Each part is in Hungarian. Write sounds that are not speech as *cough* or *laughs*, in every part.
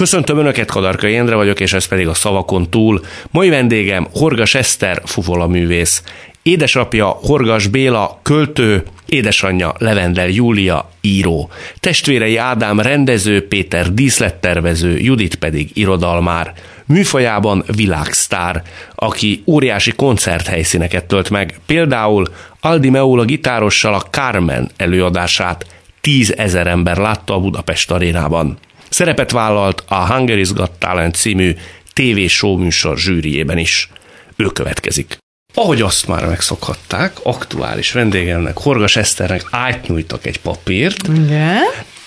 Köszöntöm Önöket, Kadarka Jendre vagyok, és ez pedig a szavakon túl. Mai vendégem Horgas Eszter, fuvola művész. Édesapja Horgas Béla, költő, édesanyja Levendel Júlia, író. Testvérei Ádám rendező, Péter díszlettervező, Judit pedig irodalmár. Műfajában világsztár, aki óriási koncerthelyszíneket tölt meg, például Aldi Meola gitárossal a Carmen előadását tízezer ember látta a Budapest arénában. Szerepet vállalt a Hungary's Got Talent című TV show műsor zsűriében is. Ő következik. Ahogy azt már megszokhatták, aktuális vendégemnek, Horgas Eszternek átnyújtak egy papírt. Igen.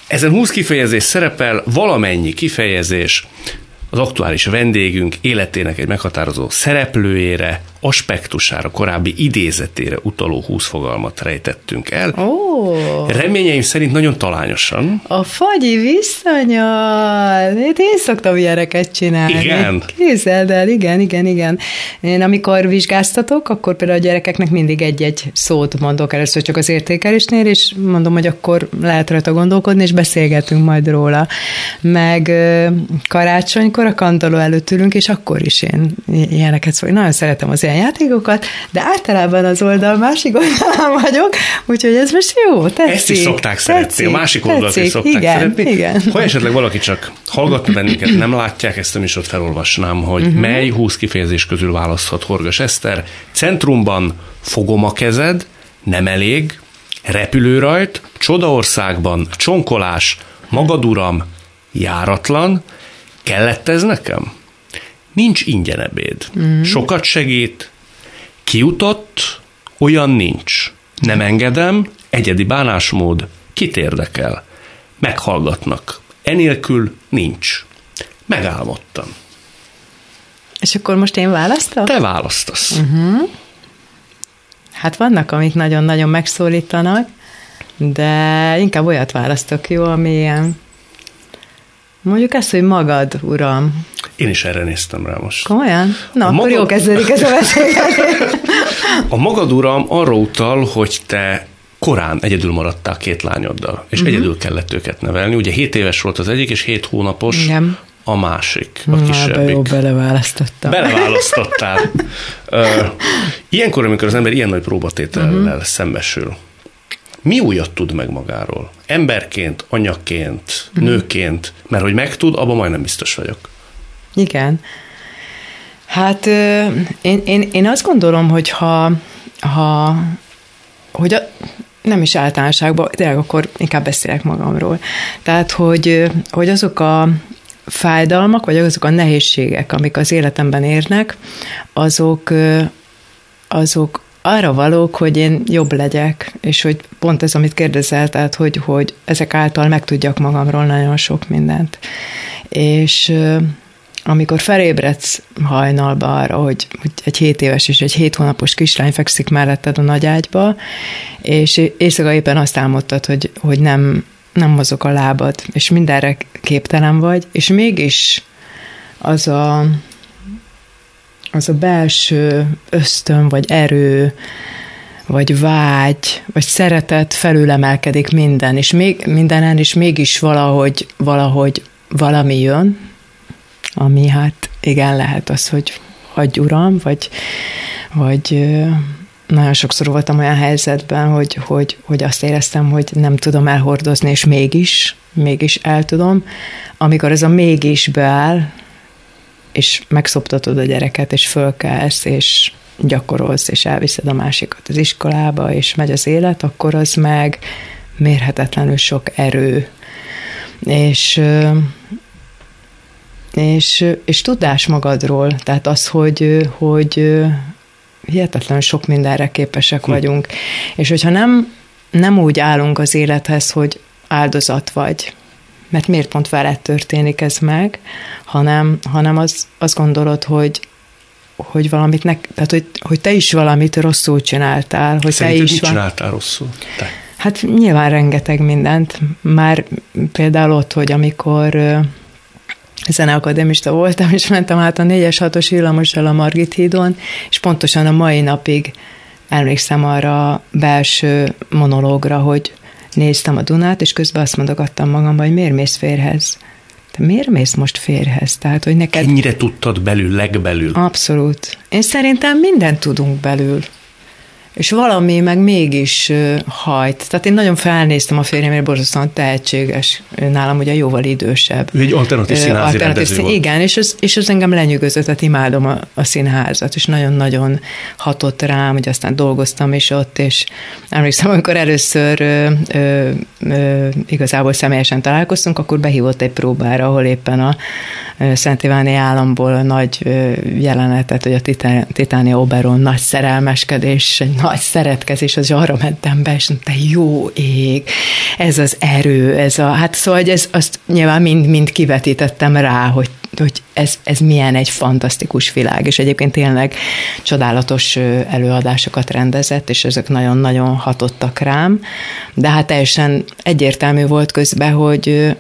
Ezen 20 kifejezés szerepel, valamennyi kifejezés az aktuális vendégünk életének egy meghatározó szereplőjére, aspektusára, korábbi idézetére utaló húsz fogalmat rejtettünk el. Ó. Reményeim szerint nagyon talányosan. A fagyi viszonyal. Én, én szoktam ilyeneket csinálni. Igen? Képzeld el, igen, igen, igen. Én amikor vizsgáztatok, akkor például a gyerekeknek mindig egy-egy szót mondok először csak az értékelésnél, és mondom, hogy akkor lehet rajta gondolkodni, és beszélgetünk majd róla. Meg karácsonykor a kantaló előtt ülünk, és akkor is én ilyeneket szólok. Nagyon szeretem az ilyen játékokat, de általában az oldal másik oldalán *laughs* vagyok, úgyhogy ez most jó, tetszik. Ezt is szokták szeretni, tetszik, a másik oldalt is tetszik, szokták igen, szeretni. Igen. Ha esetleg valaki csak hallgatna bennünket, nem látják ezt a műsort, felolvasnám, hogy uh-huh. mely 20 kifejezés közül választhat Horgas Eszter. Centrumban fogom a kezed, nem elég, repülőrajt, csodaországban, csonkolás, magaduram, járatlan, kellett ez nekem? Nincs ingyen ebéd. Mm. Sokat segít, kiutott, olyan nincs. Nem engedem, egyedi bánásmód, kit érdekel. Meghallgatnak. Enélkül nincs. Megálmodtam. És akkor most én választok? Te választasz. Uh-huh. Hát vannak, amik nagyon-nagyon megszólítanak, de inkább olyat választok, jó, ami ilyen... Mondjuk ezt, hogy magad, uram. Én is erre néztem rá most. Komolyan? Na, A akkor magad- jó kezdődik ez a beszélgetés. A magad uram arra utal, hogy te korán egyedül maradtál két lányoddal, és uh-huh. egyedül kellett őket nevelni. Ugye 7 éves volt az egyik, és 7 hónapos Igen. a másik, a kisebbik. jó, beleválasztottam. Beleválasztottál. *laughs* Ilyenkor, amikor az ember ilyen nagy próbatétellel uh-huh. szembesül, mi újat tud meg magáról? Emberként, anyaként, Mhm. nőként, mert hogy megtud, abban majdnem biztos vagyok. Igen. Hát én, én, én azt gondolom, hogy ha, ha hogy a, nem is általánosságban, tényleg akkor inkább beszélek magamról. Tehát, hogy, hogy azok a fájdalmak, vagy azok a nehézségek, amik az életemben érnek, azok, azok arra valók, hogy én jobb legyek, és hogy pont ez, amit kérdezel, tehát, hogy, hogy ezek által megtudjak magamról nagyon sok mindent. És amikor felébredsz hajnalba arra, hogy, hogy egy 7 éves és egy 7 hónapos kislány fekszik melletted a nagy ágyba, és éjszaka éppen azt álmodtad, hogy, hogy nem, nem mozog a lábad, és mindenre képtelen vagy, és mégis az a, az a belső ösztön, vagy erő, vagy vágy, vagy szeretet felülemelkedik minden, és még mindenen, és mégis valahogy, valahogy valami jön, ami hát igen lehet az, hogy hagyj uram, vagy, vagy nagyon sokszor voltam olyan helyzetben, hogy, hogy, hogy azt éreztem, hogy nem tudom elhordozni, és mégis, mégis el tudom. Amikor ez a mégis beáll, és megszoptatod a gyereket, és fölkelsz, és gyakorolsz, és elviszed a másikat az iskolába, és megy az élet, akkor az meg mérhetetlenül sok erő. És és, és tudás magadról, tehát az, hogy, hogy hihetetlenül sok mindenre képesek vagyunk. És hogyha nem, nem úgy állunk az élethez, hogy áldozat vagy, mert miért pont veled történik ez meg, hanem, hanem az, azt gondolod, hogy, hogy valamit, ne, tehát hogy, hogy te is valamit rosszul csináltál, hogy Szerinted te is mit van- csináltál rosszul? Te. Hát nyilván rengeteg mindent. Már például ott, hogy amikor zeneakadémista voltam, és mentem át a 4-es 6-os villamossal a Margit hídon, és pontosan a mai napig emlékszem arra a belső monológra, hogy néztem a Dunát, és közben azt mondogattam magamban, hogy miért mész férhez? te miért mész most férhez? Tehát, hogy neked... Ennyire tudtad belül, legbelül? Abszolút. Én szerintem mindent tudunk belül és valami meg mégis hajt. Tehát én nagyon felnéztem a férjemre, borzasztóan tehetséges, nálam ugye jóval idősebb. Egy alternatív színházi alternatív szín, volt. Igen, és az, és az engem lenyűgözött, tehát imádom a, a színházat, és nagyon-nagyon hatott rám, hogy aztán dolgoztam is ott, és emlékszem, amikor először ö, ö, ö, igazából személyesen találkoztunk, akkor behívott egy próbára, ahol éppen a Szent Iváni államból a nagy jelenetet, hogy a Titánia Oberon nagy szerelmeskedés, egy nagy szeretkezés, az arra mentem be, és te jó ég, ez az erő, ez a, hát szóval hogy ez, azt nyilván mind, mind kivetítettem rá, hogy hogy ez, ez milyen egy fantasztikus világ, és egyébként tényleg csodálatos előadásokat rendezett, és ezek nagyon-nagyon hatottak rám, de hát teljesen egyértelmű volt közben, hogy,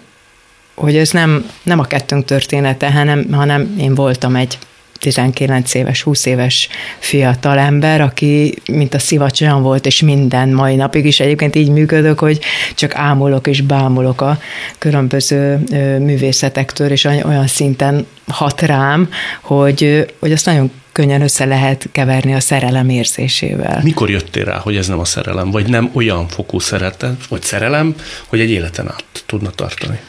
hogy ez nem, nem a kettőnk története, hanem, hanem én voltam egy 19 éves, 20 éves fiatal ember, aki mint a szivacs olyan volt, és minden mai napig is egyébként így működök, hogy csak ámulok és bámulok a különböző művészetektől, és olyan szinten hat rám, hogy, hogy azt nagyon könnyen össze lehet keverni a szerelem érzésével. Mikor jöttél rá, hogy ez nem a szerelem, vagy nem olyan fokú szeretet, vagy szerelem, hogy egy életen át tudna tartani?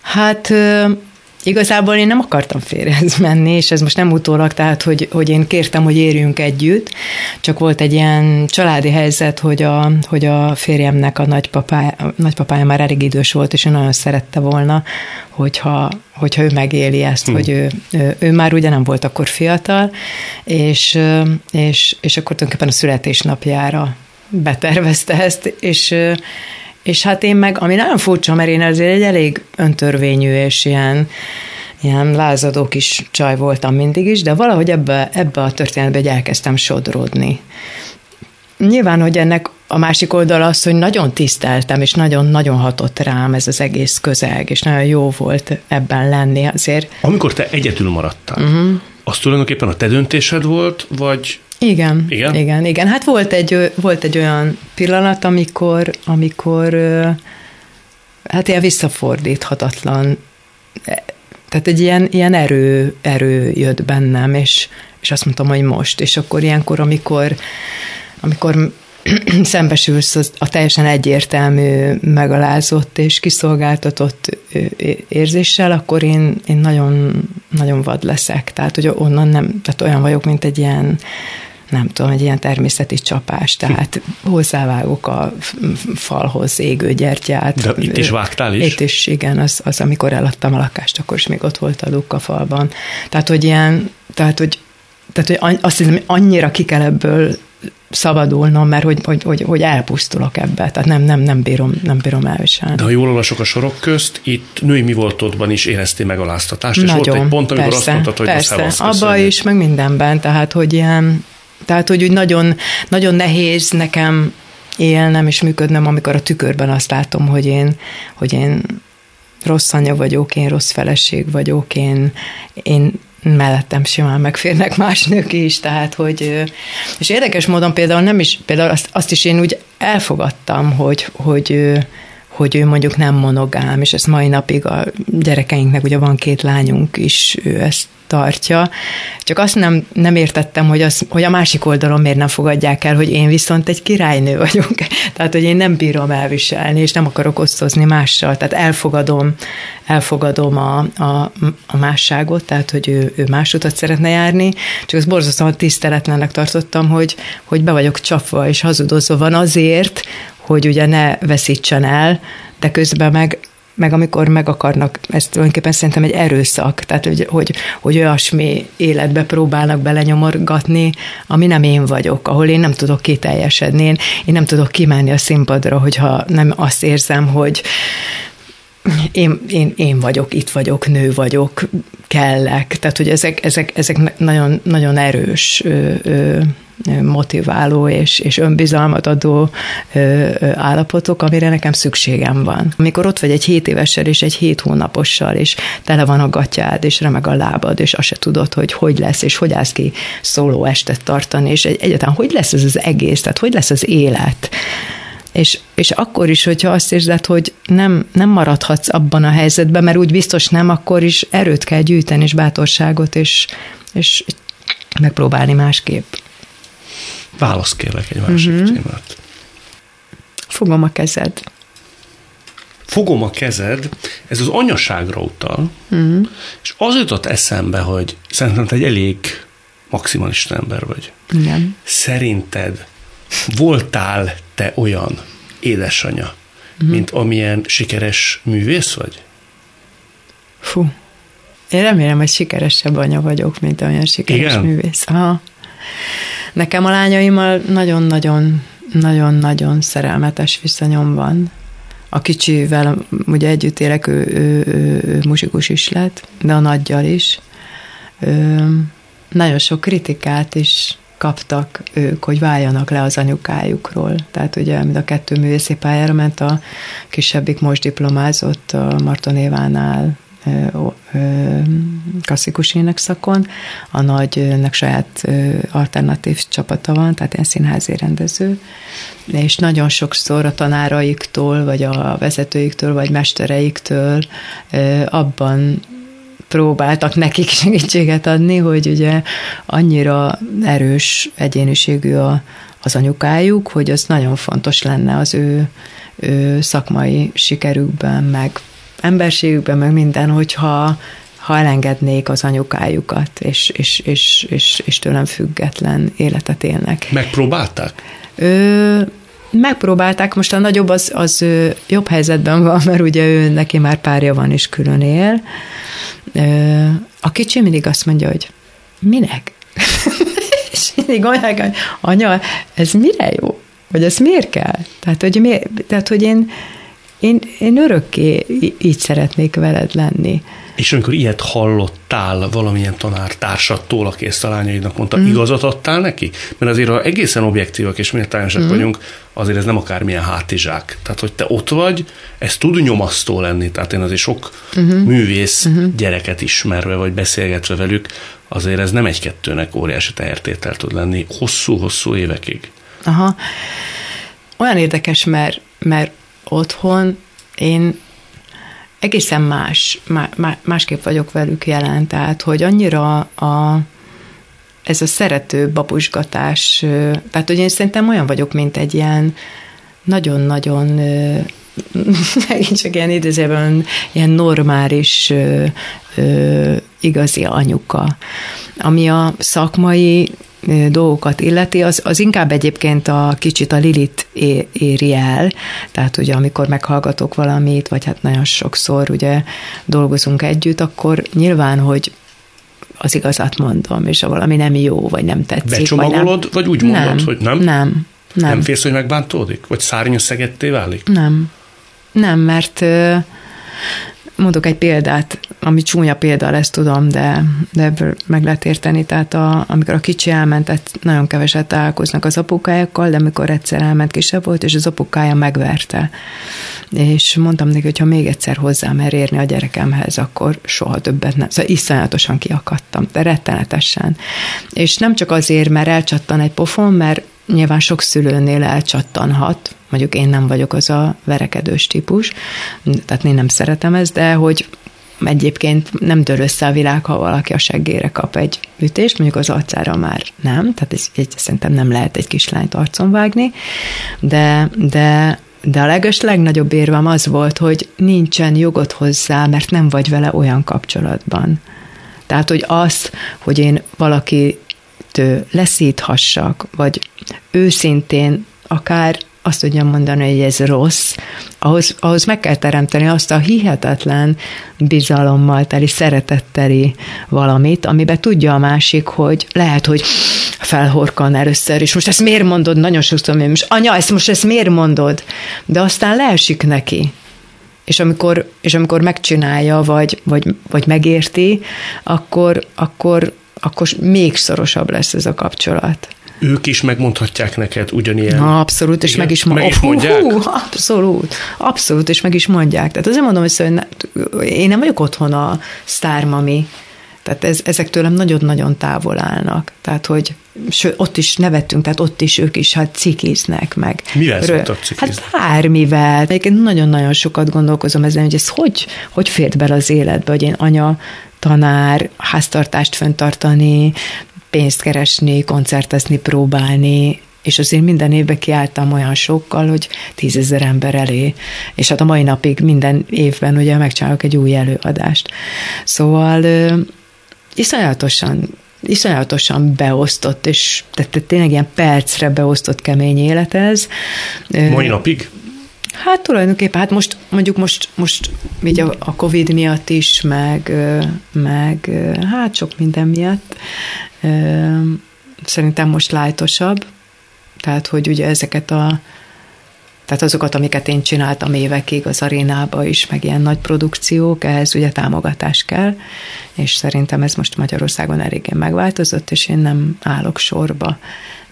Hát Igazából én nem akartam férjhez menni, és ez most nem utólag, tehát hogy, hogy én kértem, hogy érjünk együtt, csak volt egy ilyen családi helyzet, hogy a, hogy a férjemnek a nagypapája, a nagypapája már elég idős volt, és ő nagyon szerette volna, hogyha, hogyha ő megéli ezt, hmm. hogy ő, ő, ő már ugye nem volt akkor fiatal, és, és, és akkor tulajdonképpen a születésnapjára betervezte ezt, és és hát én meg, ami nagyon furcsa, mert én azért egy elég öntörvényű és ilyen, ilyen lázadó kis csaj voltam mindig is, de valahogy ebbe, ebbe a történetbe elkezdtem sodródni. Nyilván, hogy ennek a másik oldal az, hogy nagyon tiszteltem, és nagyon-nagyon hatott rám ez az egész közeg, és nagyon jó volt ebben lenni azért. Amikor te egyedül maradtál, uh-huh. az tulajdonképpen a te döntésed volt, vagy igen, igen, igen, igen. Hát volt egy, volt egy olyan pillanat, amikor, amikor hát ilyen visszafordíthatatlan, e, tehát egy ilyen, ilyen erő, erő jött bennem, és, és azt mondtam, hogy most. És akkor ilyenkor, amikor, amikor *clears throat* szembesülsz a teljesen egyértelmű, megalázott és kiszolgáltatott érzéssel, akkor én, én nagyon, nagyon vad leszek. Tehát, hogy onnan nem, tehát olyan vagyok, mint egy ilyen nem tudom, egy ilyen természeti csapás, tehát hozzávágok a falhoz égő gyertyát. De itt is vágtál is? Itt is, igen, az, az amikor eladtam a lakást, akkor is még ott volt a luk a falban. Tehát, hogy ilyen, tehát, hogy, tehát, hogy azt hiszem, annyira ki kell ebből szabadulnom, mert hogy, hogy, hogy, hogy elpusztulok ebbe, tehát nem, nem, nem, bírom, nem bírom elviselni. De ha jól olvasok a sorok közt, itt női mi voltodban is éreztél megaláztatást, Nagyon, és volt egy pont, amikor persze, azt mondtad, hogy persze, abba is, meg mindenben, tehát hogy ilyen, tehát, hogy úgy nagyon, nagyon nehéz nekem élnem és működnem, amikor a tükörben azt látom, hogy én, hogy én rossz anya vagyok, én rossz feleség vagyok, én, én mellettem simán megférnek más nők is, tehát hogy, és érdekes módon például nem is, például azt, azt is én úgy elfogadtam, hogy, hogy, hogy ő mondjuk nem monogám, és ezt mai napig a gyerekeinknek, ugye van két lányunk is, ő ezt tartja. Csak azt nem, nem értettem, hogy, az, hogy a másik oldalon miért nem fogadják el, hogy én viszont egy királynő vagyok. *laughs* Tehát, hogy én nem bírom elviselni, és nem akarok osztozni mással. Tehát elfogadom, elfogadom a, a, a másságot, tehát, hogy ő, ő más utat szeretne járni, csak az borzasztóan tiszteletlennek tartottam, hogy, hogy be vagyok csapva és hazudozva van azért, hogy ugye ne veszítsen el, de közben meg meg amikor meg akarnak, ez tulajdonképpen szerintem egy erőszak, tehát hogy, hogy, hogy olyasmi életbe próbálnak belenyomorgatni, ami nem én vagyok, ahol én nem tudok kiteljesedni, én, én nem tudok kimenni a színpadra, hogyha nem azt érzem, hogy én, én, én vagyok, itt vagyok, nő vagyok, kellek. Tehát, hogy ezek, ezek, ezek nagyon, nagyon erős ö, ö, motiváló és, és önbizalmat adó állapotok, amire nekem szükségem van. Amikor ott vagy egy 7 évessel és egy 7 hónapossal, és tele van a gatyád, és remeg a lábad, és azt se tudod, hogy hogy lesz, és hogy állsz ki szóló estet tartani, és egy, egyáltalán hogy lesz ez az egész, tehát hogy lesz az élet És, és akkor is, hogyha azt érzed, hogy nem, nem maradhatsz abban a helyzetben, mert úgy biztos nem, akkor is erőt kell gyűjteni, és bátorságot, és, és megpróbálni másképp. Válasz kérlek egy másik uh-huh. témát. Fogom a kezed. Fogom a kezed, ez az anyaságra utal, uh-huh. és az jutott eszembe, hogy szerintem te egy elég maximalista ember vagy. Igen. Szerinted voltál te olyan édesanyja, uh-huh. mint amilyen sikeres művész vagy? Fú. Én remélem, hogy sikeresebb anya vagyok, mint olyan sikeres Igen? művész. Aha. Nekem a lányaimmal nagyon-nagyon nagyon-nagyon szerelmetes viszonyom van. A kicsivel ugye együtt élek, ő, ő, ő, ő muzsikus is lett, de a nagyjal is. Ö, nagyon sok kritikát is kaptak ők, hogy váljanak le az anyukájukról. Tehát ugye, mint a kettő művészi pályára ment, a kisebbik most diplomázott a Marton Évánál klasszikus énekszakon, a nagynak saját alternatív csapata van, tehát ilyen színházi rendező, és nagyon sokszor a tanáraiktól, vagy a vezetőiktől, vagy mestereiktől abban próbáltak nekik segítséget adni, hogy ugye annyira erős egyéniségű a, az anyukájuk, hogy az nagyon fontos lenne az ő, ő szakmai sikerükben, meg emberségükben, meg minden, hogyha ha elengednék az anyukájukat, és, és, és, és, és tőlem független életet élnek. Megpróbálták? Ö, megpróbálták, most a nagyobb az, az jobb helyzetben van, *laughs* mert ugye ő neki már párja van és külön él. A kicsi mindig azt mondja, hogy minek? *laughs* és mindig mondják, hogy anya, ez mire jó? Vagy ez miért kell? Tehát, hogy, miért, tehát, hogy én, én, én örökké így szeretnék veled lenni. És amikor ilyet hallottál valamilyen tanártársattól, aki ezt a lányaidnak mondta, mm. igazat adtál neki? Mert azért, ha egészen objektívak és méltányosak mm. vagyunk, azért ez nem akármilyen hátizsák. Tehát, hogy te ott vagy, ez tud nyomasztó lenni. Tehát én azért sok mm-hmm. művész mm-hmm. gyereket ismerve, vagy beszélgetve velük, azért ez nem egy-kettőnek óriási tehertétel tud lenni hosszú-hosszú évekig. Aha. Olyan érdekes, mert, mert otthon én egészen más, má, másképp vagyok velük jelen, tehát hogy annyira a, ez a szerető babusgatás, tehát hogy én szerintem olyan vagyok, mint egy ilyen nagyon-nagyon *laughs* megint csak ilyen idézőben ilyen normális igazi anyuka, ami a szakmai dolgokat illeti, az, az inkább egyébként a kicsit a Lilit éri el, tehát ugye amikor meghallgatok valamit, vagy hát nagyon sokszor ugye dolgozunk együtt, akkor nyilván, hogy az igazat mondom, és ha valami nem jó, vagy nem tetszik. Becsomagolod, vagy, nem, vagy úgy mondod, nem, hogy nem? Nem, nem. Nem félsz, hogy megbántódik? Vagy szárnyaszegetté válik? Nem. Nem, mert Mondok egy példát, ami csúnya példa lesz, tudom, de, de ebből meg lehet érteni. Tehát a, amikor a kicsi elment, tehát nagyon keveset találkoznak az apukájukkal, de amikor egyszer elment, kisebb volt, és az apukája megverte. És mondtam neki, hogy ha még egyszer hozzá mer érni a gyerekemhez, akkor soha többet nem. Szóval iszonyatosan kiakadtam, de rettenetesen. És nem csak azért, mert elcsattan egy pofon, mert nyilván sok szülőnél elcsattanhat, mondjuk én nem vagyok az a verekedős típus, tehát én nem szeretem ezt, de hogy egyébként nem dől össze a világ, ha valaki a seggére kap egy ütést, mondjuk az arcára már nem, tehát ez, egy, szerintem nem lehet egy kislányt arcon vágni, de, de de a leges legnagyobb érvem az volt, hogy nincsen jogod hozzá, mert nem vagy vele olyan kapcsolatban. Tehát, hogy azt, hogy én valaki leszíthassak, vagy őszintén akár azt tudjam mondani, hogy ez rossz, ahhoz, ahhoz meg kell teremteni azt a hihetetlen bizalommal teli, szeretetteli valamit, amiben tudja a másik, hogy lehet, hogy felhorkan először, és most ezt miért mondod? Nagyon sokszor, hogy most anya, ezt most ezt miért mondod? De aztán leesik neki. És amikor, és amikor megcsinálja, vagy, vagy, vagy megérti, akkor, akkor, akkor még szorosabb lesz ez a kapcsolat ők is megmondhatják neked ugyanilyen. Na, abszolút, és Igen, meg is, meg is mondják. Hú, abszolút, abszolút, és meg is mondják. Tehát azért mondom, hogy én nem vagyok otthon a sztármami, tehát ez, ezek tőlem nagyon-nagyon távol állnak. Tehát, hogy sőt, ott is nevettünk, tehát ott is ők is hát cikiznek meg. Mivel szoktak cikizni? Hát bármivel. Egyébként nagyon-nagyon sokat gondolkozom ezen, hogy ez hogy, hogy fért bele az életbe, hogy én anya, tanár, háztartást föntartani, pénzt keresni, koncertezni, próbálni, és azért minden évben kiálltam olyan sokkal, hogy tízezer ember elé, és hát a mai napig minden évben ugye megcsinálok egy új előadást. Szóval iszonyatosan iszonyatosan beosztott, és tehát tényleg ilyen percre beosztott kemény élet ez. Mai napig? Hát tulajdonképpen, hát most mondjuk most, most így a, a Covid miatt is, meg, meg hát sok minden miatt szerintem most lájtosabb, tehát hogy ugye ezeket a tehát azokat, amiket én csináltam évekig az arénába is, meg ilyen nagy produkciók, ehhez ugye támogatás kell, és szerintem ez most Magyarországon eléggé megváltozott, és én nem állok sorba,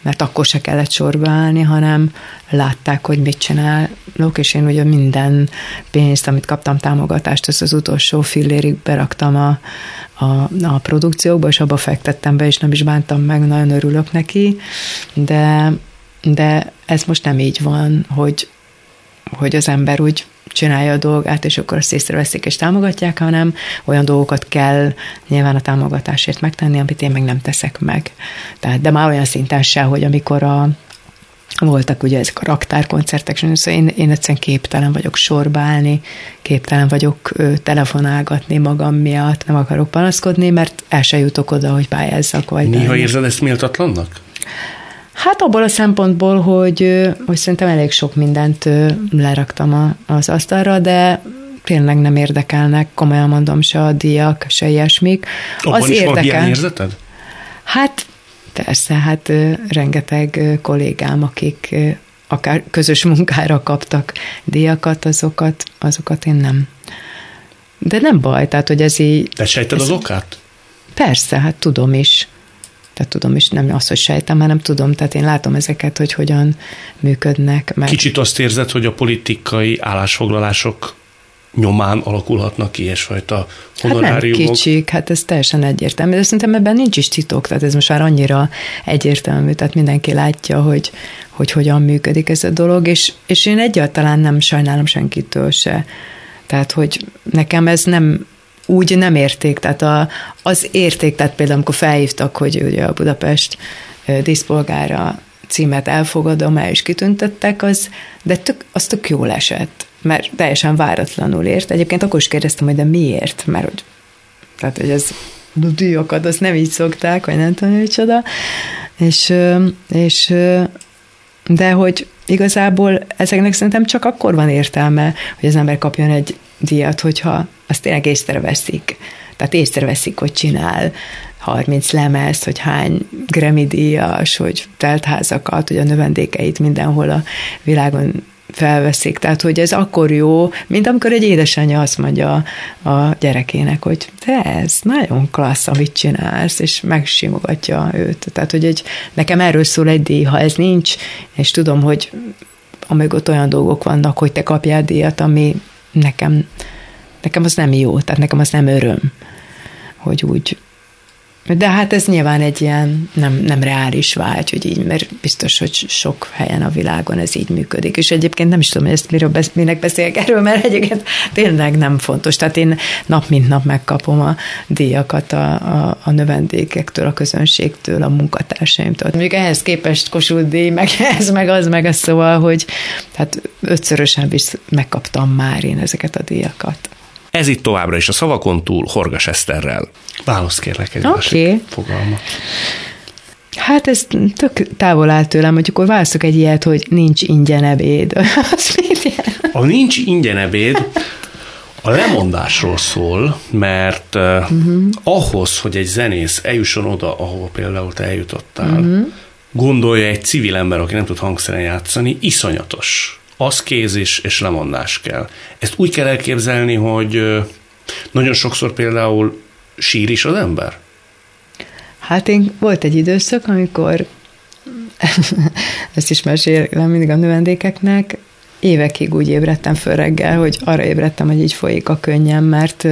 mert akkor se kellett sorba állni, hanem látták, hogy mit csinálok, és én ugye minden pénzt, amit kaptam támogatást, az az utolsó fillérig beraktam a, a, a produkciókba, és abba fektettem be, és nem is bántam meg, nagyon örülök neki, de de ez most nem így van, hogy, hogy az ember úgy csinálja a dolgát, és akkor azt észreveszik és támogatják, hanem olyan dolgokat kell nyilván a támogatásért megtenni, amit én meg nem teszek meg. Tehát, de már olyan szinten se, hogy amikor a, voltak ugye ezek a raktárkoncertek, szóval én, én egyszerűen képtelen vagyok sorba állni, képtelen vagyok ö, telefonálgatni magam miatt, nem akarok panaszkodni, mert el se jutok oda, hogy pályázzak. Vagy Néha érzed ezt méltatlannak? Hát abból a szempontból, hogy, hogy szerintem elég sok mindent leraktam az asztalra, de tényleg nem érdekelnek, komolyan mondom, se a díjak, se ilyesmik. Abban az is érdekel. van érzeted? Hát persze, hát rengeteg kollégám, akik akár közös munkára kaptak díjakat, azokat, azokat én nem. De nem baj, tehát hogy ez így... Te sejted az okát? Persze, hát tudom is tehát tudom is, nem az, hogy sejtem, hanem tudom, tehát én látom ezeket, hogy hogyan működnek. Meg. Kicsit azt érzed, hogy a politikai állásfoglalások nyomán alakulhatnak ki ilyesfajta honoráriumok? Hát nem kicsik, hát ez teljesen egyértelmű, de szerintem ebben nincs is titok, tehát ez most már annyira egyértelmű, tehát mindenki látja, hogy, hogy hogyan működik ez a dolog, és, és én egyáltalán nem sajnálom senkitől se. Tehát, hogy nekem ez nem úgy nem érték, tehát a, az érték, tehát például amikor felhívtak, hogy ugye a Budapest díszpolgára címet elfogadom, el is kitüntettek, az, de tök, az tök jól esett, mert teljesen váratlanul ért. Egyébként akkor is kérdeztem, hogy de miért, mert hogy, tehát, hogy ez díjakat, azt nem így szokták, vagy nem tudom, micsoda, és, és de hogy igazából ezeknek szerintem csak akkor van értelme, hogy az ember kapjon egy díjat, hogyha azt tényleg észreveszik. Tehát észreveszik, hogy csinál 30 lemez, hogy hány Grammy díjas, hogy teltházakat, hogy a növendékeit mindenhol a világon felveszik. Tehát, hogy ez akkor jó, mint amikor egy édesanyja azt mondja a gyerekének, hogy te ez nagyon klassz, amit csinálsz, és megsimogatja őt. Tehát, hogy egy, nekem erről szól egy díj, ha ez nincs, és tudom, hogy amögött olyan dolgok vannak, hogy te kapjál díjat, ami nekem, nekem az nem jó, tehát nekem az nem öröm, hogy úgy de hát ez nyilván egy ilyen nem, nem reális vágy, hogy így, mert biztos, hogy sok helyen a világon ez így működik. És egyébként nem is tudom, hogy ezt miről besz, minek beszélek erről, mert egyébként tényleg nem fontos. Tehát én nap mint nap megkapom a díjakat a, a, a növendékektől, a közönségtől, a munkatársaimtól. Még ehhez képest Kossuth díj, meg *laughs* ez, meg az, meg az, szóval, hogy hát ötszörösen visz, megkaptam már én ezeket a díjakat. Ez itt továbbra is a szavakon túl Horgas Eszterrel. Válasz kérlek egy okay. fogalma. Hát ez tök távol áll tőlem, hogy akkor választok egy ilyet, hogy nincs ingyen ebéd. *laughs* Az A nincs ingyen ebéd a lemondásról szól, mert uh-huh. ahhoz, hogy egy zenész eljusson oda, ahova például te eljutottál, uh-huh. gondolja egy civil ember, aki nem tud hangszeren játszani, iszonyatos az és lemondás kell. Ezt úgy kell elképzelni, hogy nagyon sokszor például sír is az ember? Hát én volt egy időszak, amikor *laughs* ezt is mesélem mindig a növendékeknek, évekig úgy ébredtem föl reggel, hogy arra ébredtem, hogy így folyik a könnyem, mert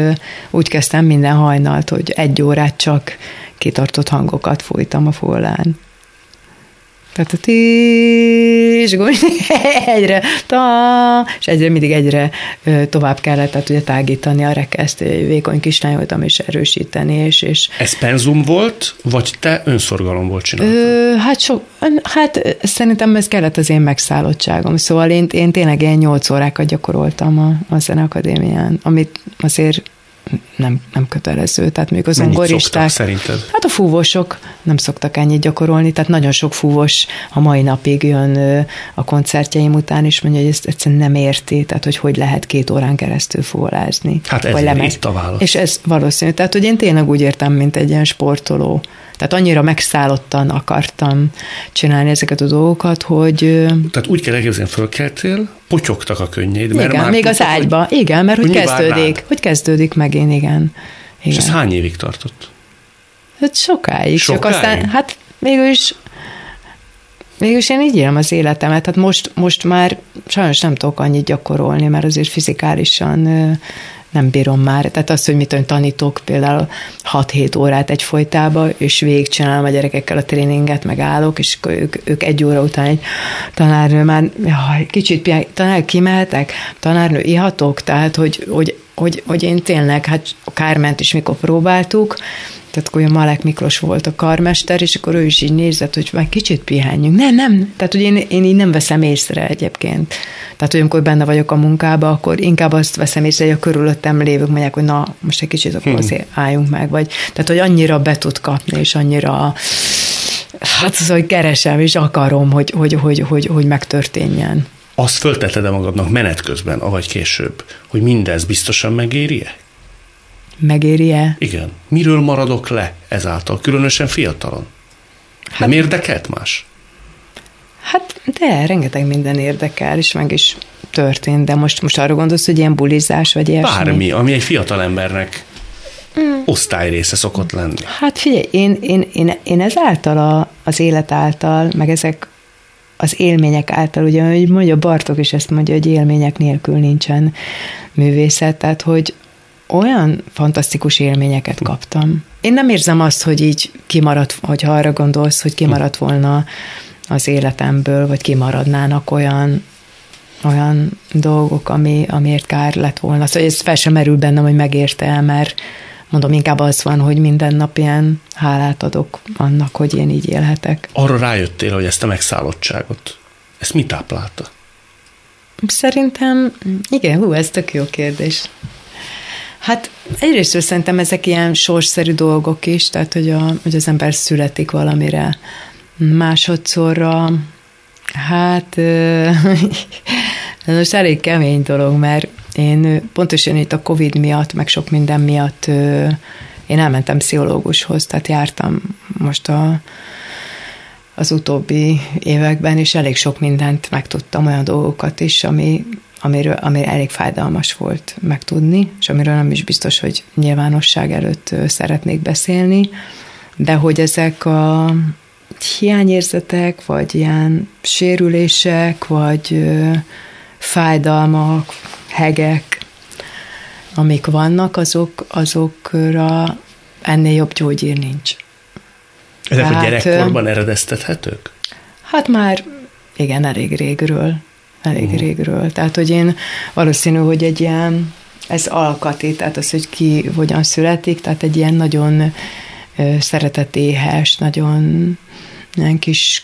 úgy kezdtem minden hajnalt, hogy egy órát csak kitartott hangokat fújtam a fólán. Tehát a egyre, ta, és egyre mindig egyre tovább kellett, tehát ugye tágítani a rekeszt, vékony kislányoltam és erősíteni, és, és Ez penzum volt, vagy te önszorgalomból csináltad? Ö, hát, so, hát szerintem ez kellett az én megszállottságom, szóval én, én tényleg ilyen nyolc órákat gyakoroltam a, a Zeneakadémián, amit azért nem, nem kötelező. Tehát még az Mennyit ongoristák... szoktak szerinted? Hát a fúvosok nem szoktak ennyit gyakorolni, tehát nagyon sok fúvos a mai napig jön a koncertjeim után, és mondja, hogy ezt egyszerűen nem érti, tehát hogy hogy lehet két órán keresztül fúvolázni. Hát ez lemez. itt a válasz. És ez valószínű. Tehát, hogy én tényleg úgy értem, mint egy ilyen sportoló. Tehát annyira megszállottan akartam csinálni ezeket a dolgokat, hogy Tehát úgy kell elképzelni, fölkeltél, potyogtak a könnyéd, mert igen, már még az tudtad, hogy- ágyba. Igen, mert hogy hogy kezdődik. rád. Hogy kezdődik meg én, igen. És igen. ez hány évig tartott? Hát sokáig. Sokáig? Csak aztán, hát mégis, mégis én így élem az életemet. Hát most, most már sajnos nem tudok annyit gyakorolni, mert azért fizikálisan nem bírom már. Tehát az, hogy mit tanítok például 6-7 órát egy folytába, és végigcsinálom a gyerekekkel a tréninget, meg állok, és akkor ők, ők egy óra után egy tanárnő már, jaj, kicsit pihen, tanár, kimehetek? Tanárnő, ihatok? Tehát, hogy, hogy, hogy, hogy én tényleg, hát Kárment is mikor próbáltuk, tehát a Malek Miklós volt a karmester, és akkor ő is így nézett, hogy már kicsit pihenjünk. Nem, nem. Tehát, hogy én, én így nem veszem észre egyébként. Tehát, hogy amikor benne vagyok a munkába, akkor inkább azt veszem észre, hogy a körülöttem lévők mondják, hogy na, most egy kicsit akkor azért álljunk meg. Vagy, tehát, hogy annyira be tud kapni, és annyira hát az, hogy keresem, és akarom, hogy, hogy, hogy, hogy, hogy megtörténjen. Azt föltetted-e magadnak menet közben, avagy később, hogy mindez biztosan megéri-e? Megéri-e? Igen. Miről maradok le ezáltal, különösen fiatalon? Hát, nem érdekelt más? Hát de, rengeteg minden érdekel, és meg is történt, de most, most arra gondolsz, hogy ilyen bulizás, vagy ilyesmi? Bármi, ami egy fiatal embernek Mm. osztályrésze szokott lenni. Hát figyelj, én, én, én, én ezáltal a, az élet által, meg ezek az élmények által, ugye, hogy mondja Bartok is ezt mondja, hogy élmények nélkül nincsen művészet, tehát hogy olyan fantasztikus élményeket kaptam. Én nem érzem azt, hogy így kimaradt, hogyha arra gondolsz, hogy kimaradt volna az életemből, vagy kimaradnának olyan olyan dolgok, ami, amiért kár lett volna. Szóval ez fel sem merül bennem, hogy megérte el, mert mondom, inkább az van, hogy minden nap ilyen hálát adok annak, hogy én így élhetek. Arra rájöttél, hogy ezt a megszállottságot, ezt mi táplálta? Szerintem, igen, hú, ez tök jó kérdés. Hát egyrészt szerintem ezek ilyen sorsszerű dolgok is, tehát hogy, a, hogy az ember születik valamire. Másodszorra, hát ez *laughs* most elég kemény dolog, mert én pontosan itt a Covid miatt, meg sok minden miatt én elmentem pszichológushoz, tehát jártam most a, az utóbbi években, és elég sok mindent megtudtam, olyan dolgokat is, ami, amiről, ami elég fájdalmas volt megtudni, és amiről nem is biztos, hogy nyilvánosság előtt szeretnék beszélni, de hogy ezek a hiányérzetek, vagy ilyen sérülések, vagy fájdalmak, hegek, amik vannak, azok, azokra ennél jobb gyógyír nincs. Ezek a Tehát, gyerekkorban eredeztethetők? Hát már igen, elég régről. Elég uh-huh. régről. Tehát, hogy én valószínű, hogy egy ilyen, ez alkati, tehát az, hogy ki hogyan születik, tehát egy ilyen nagyon szeretetéhes, nagyon ilyen kis,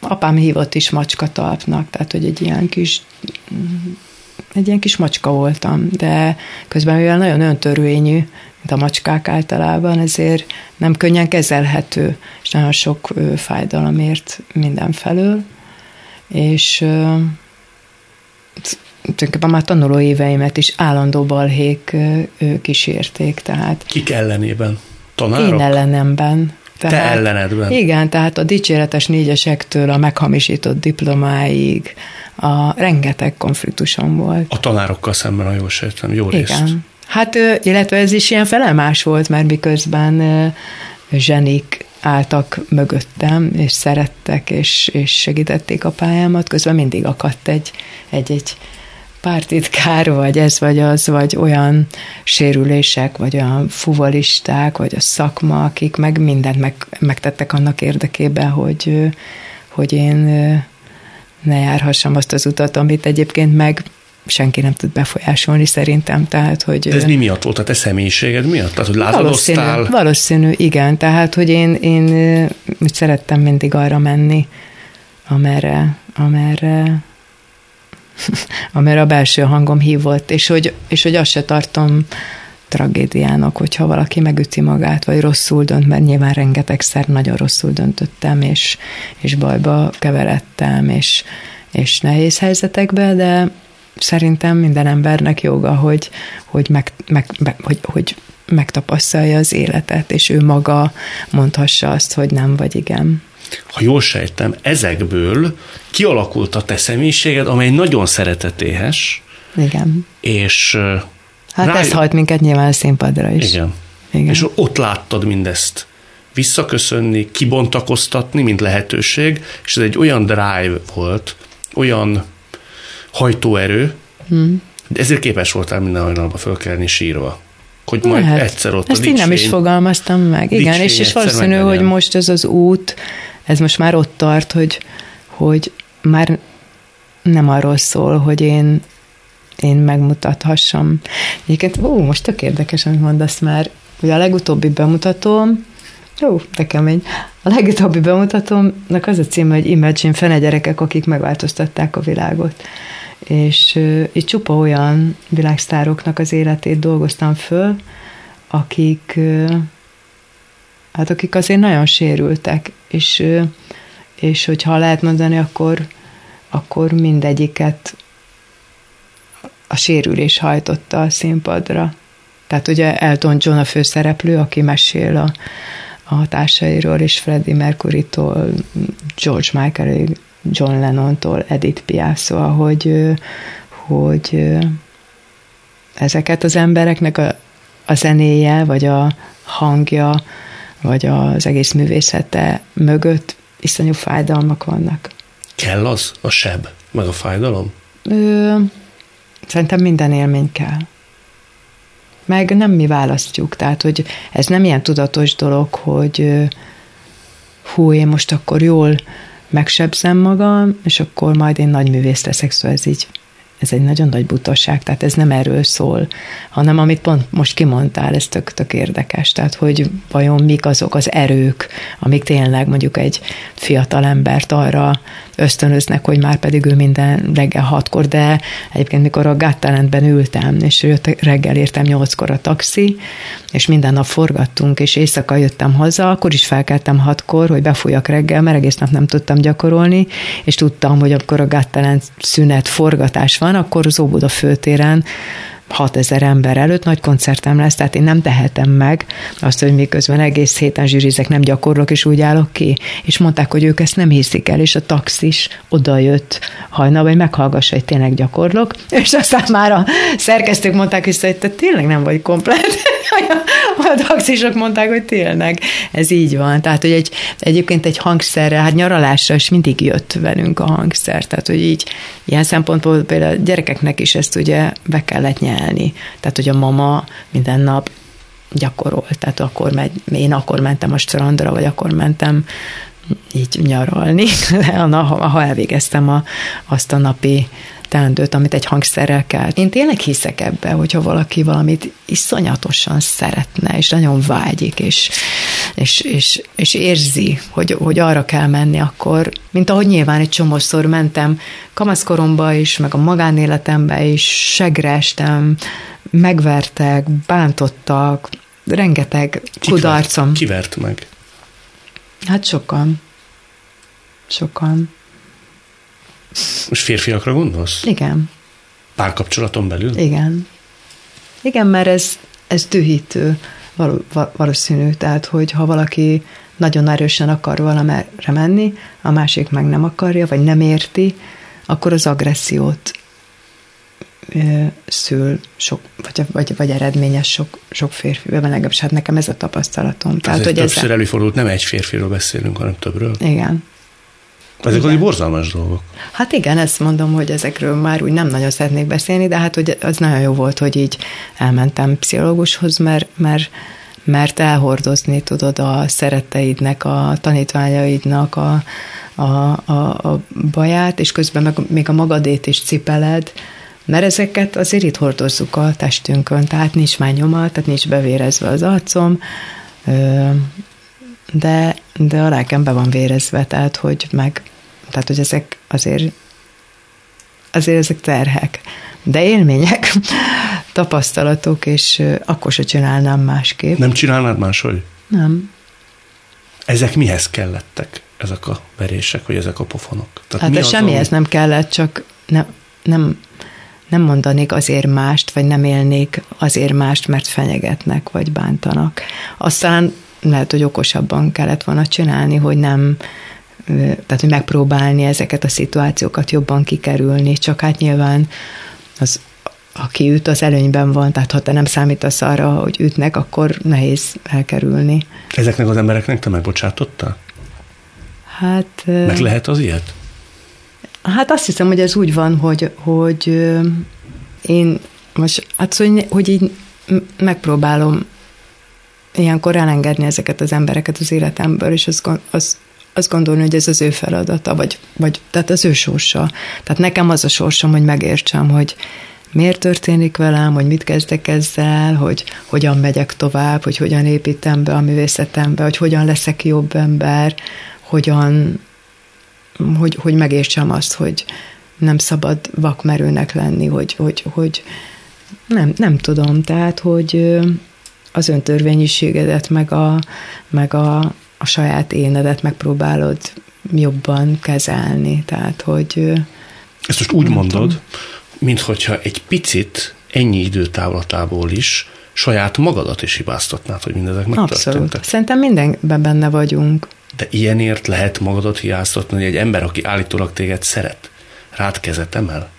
apám hívott is macska talpnak, tehát, hogy egy ilyen kis egy ilyen kis macska voltam, de közben mivel nagyon öntörvényű, mint a macskák általában, ezért nem könnyen kezelhető, és nagyon sok fájdalomért mindenfelől, és ö, tulajdonképpen már tanuló éveimet is állandó balhék ö, ö, kísérték, tehát Kik ellenében? Tanárok? én ellenemben. Te ellenedben? Igen, tehát a dicséretes négyesektől a meghamisított diplomáig a rengeteg konfliktusom volt. A tanárokkal szemben, ha jól sejtem, jó részt. Igen. Hát, ö, illetve ez is ilyen felemás volt, mert miközben zsenik álltak mögöttem, és szerettek, és, és segítették a pályámat, közben mindig akadt egy, egy, egy pártitkár, vagy ez, vagy az, vagy olyan sérülések, vagy olyan fuvalisták, vagy a szakma, akik meg mindent meg, megtettek annak érdekében, hogy, hogy én ne járhassam azt az utat, amit egyébként meg senki nem tud befolyásolni szerintem. Tehát, hogy, De ez mi miatt volt? A te személyiséged miatt? Tehát, hogy lázadoztál? Valószínű, valószínű, igen. Tehát, hogy én, én úgy szerettem mindig arra menni, amerre, amerre *laughs* amerre a belső hangom hívott, és hogy, és hogy azt se tartom tragédiának, hogyha valaki megüti magát, vagy rosszul dönt, mert nyilván rengetegszer nagyon rosszul döntöttem, és, és bajba keveredtem, és, és nehéz helyzetekbe, de szerintem minden embernek joga, hogy, hogy, meg, meg, meg, hogy, hogy megtapasztalja az életet, és ő maga mondhassa azt, hogy nem vagy igen. Ha jól sejtem, ezekből kialakult a te személyiséged, amely nagyon szeretetéhes. Igen. És Hát rá... ez hajt minket nyilván a színpadra is. Igen. Igen. És ott láttad mindezt visszaköszönni, kibontakoztatni, mint lehetőség, és ez egy olyan drive volt, olyan hajtóerő, hmm. de ezért képes voltál minden hajnalba fölkelni sírva. Hogy majd hát, egyszer ott ezt a én nem is fogalmaztam meg. Igen, és, és valószínű, hogy most ez az út, ez most már ott tart, hogy, hogy már nem arról szól, hogy én én megmutathassam. Egyébként, ó, most tök érdekes, amit mondasz már, hogy a legutóbbi bemutatóm, jó, de kemény. A legutóbbi bemutatómnak az a címe, hogy Imagine fene gyerekek, akik megváltoztatták a világot. És itt csupa olyan világsztároknak az életét dolgoztam föl, akik hát akik azért nagyon sérültek, és, és hogyha lehet mondani, akkor, akkor mindegyiket a sérülés hajtotta a színpadra. Tehát ugye Elton John a főszereplő, aki mesél a, a társairól, és Freddie Mercury-tól, George Michael, John Lennon-tól, Edith Piaf, szóval, hogy, hogy ezeket az embereknek a, a zenéje, vagy a hangja, vagy az egész művészete mögött iszonyú fájdalmak vannak. Kell az? A seb? Meg a fájdalom? Ö, Szerintem minden élmény kell. Meg nem mi választjuk, tehát, hogy ez nem ilyen tudatos dolog, hogy hú, én most akkor jól megsebzem magam, és akkor majd én nagy művész leszek, szóval ez így ez egy nagyon nagy butaság, tehát ez nem erről szól, hanem amit pont most kimondtál, ez tök, tök érdekes, tehát hogy vajon mik azok az erők, amik tényleg mondjuk egy fiatal embert arra ösztönöznek, hogy már pedig ő minden reggel hatkor, de egyébként mikor a Gattalentben ültem, és jött reggel értem nyolckor a taxi, és minden nap forgattunk, és éjszaka jöttem haza, akkor is felkeltem hatkor, hogy befújjak reggel, mert egész nap nem tudtam gyakorolni, és tudtam, hogy akkor a Gattalent szünet forgatás van, akkor az Óbuda főtéren 6000 ember előtt nagy koncertem lesz, tehát én nem tehetem meg azt, hogy miközben egész héten zsűrizek, nem gyakorlok, és úgy állok ki. És mondták, hogy ők ezt nem hiszik el, és a taxis odajött hajnalban, hogy meghallgassa, hogy tényleg gyakorlok, *laughs* és aztán már a szerkesztők mondták vissza, hogy te tényleg nem vagy komplet. *laughs* a taxisok mondták, hogy tényleg ez így van. Tehát, hogy egy, egyébként egy hangszerre, hát nyaralásra is mindig jött velünk a hangszer. Tehát, hogy így ilyen szempontból például gyerekeknek is ezt ugye be kellett nyelni. Tehát, hogy a mama minden nap gyakorolt. Tehát akkor megy, én akkor mentem a strandra, vagy akkor mentem így nyaralni, *laughs* ha elvégeztem a, azt a napi teendőt, amit egy hangszerrel kell. Én tényleg hiszek ebbe, hogyha valaki valamit iszonyatosan szeretne, és nagyon vágyik, és, és, és, és érzi, hogy, hogy arra kell menni, akkor, mint ahogy nyilván egy csomószor mentem kamaszkoromba is, meg a magánéletembe is, segre estem, megvertek, bántottak, rengeteg kudarcom. Kivert meg? Hát sokan. Sokan. Most férfiakra gondolsz? Igen. Párkapcsolaton belül? Igen. Igen, mert ez, ez dühítő való, valószínű. Tehát, hogy ha valaki nagyon erősen akar valamerre menni, a másik meg nem akarja, vagy nem érti, akkor az agressziót szül sok, vagy, vagy, vagy eredményes sok, sok férfiben, legalábbis hát nekem ez a tapasztalatom. Tehát, ez hogy többször ezzel... előfordult, nem egy férfiról beszélünk, hanem többről. Igen. Ezek azért borzalmas dolgok. Hát igen, ezt mondom, hogy ezekről már úgy nem nagyon szeretnék beszélni, de hát hogy az nagyon jó volt, hogy így elmentem pszichológushoz, mert, mert, mert elhordozni tudod a szeretteidnek, a tanítványaidnak a, a, a, a baját, és közben meg még a magadét is cipeled, mert ezeket azért itt hordozzuk a testünkön, tehát nincs már nyoma, tehát nincs bevérezve az arcom, de, de a lelkem be van vérezve, tehát hogy meg, tehát hogy ezek azért azért ezek terhek, de élmények, *laughs* tapasztalatok, és akkor se csinálnám másképp. Nem csinálnád máshogy? Nem. Ezek mihez kellettek, ezek a verések, vagy ezek a pofonok? Tehát hát mi semmihez ami... nem kellett, csak ne, nem, nem mondanék azért mást, vagy nem élnék azért mást, mert fenyegetnek, vagy bántanak. Aztán lehet, hogy okosabban kellett volna csinálni, hogy nem, tehát hogy megpróbálni ezeket a szituációkat jobban kikerülni, csak hát nyilván az, aki üt, az előnyben van, tehát ha te nem számítasz arra, hogy ütnek, akkor nehéz elkerülni. Ezeknek az embereknek te megbocsátottál? Hát... Meg lehet az ilyet? Hát azt hiszem, hogy ez úgy van, hogy, hogy én most, hát szóval, hogy így megpróbálom ilyenkor elengedni ezeket az embereket az életemből, és az, az, azt gondolni, hogy ez az ő feladata, vagy, vagy tehát az ő sorsa. Tehát nekem az a sorsom, hogy megértsem, hogy miért történik velem, hogy mit kezdek ezzel, hogy hogyan megyek tovább, hogy hogyan építem be a művészetembe, hogy hogyan leszek jobb ember, hogyan, hogy, hogy megértsem azt, hogy nem szabad vakmerőnek lenni, hogy, hogy, hogy nem, nem tudom, tehát, hogy az öntörvényiségedet, meg a, meg a, a saját énedet megpróbálod jobban kezelni. Tehát, hogy... Ezt most úgy mondod, minthogyha egy picit ennyi időtávlatából is saját magadat is hibáztatnád, hogy mindezek megtörténtek. Abszolút. Szerintem mindenben benne vagyunk. De ilyenért lehet magadat hiáztatni, hogy egy ember, aki állítólag téged szeret, rád kezet emel?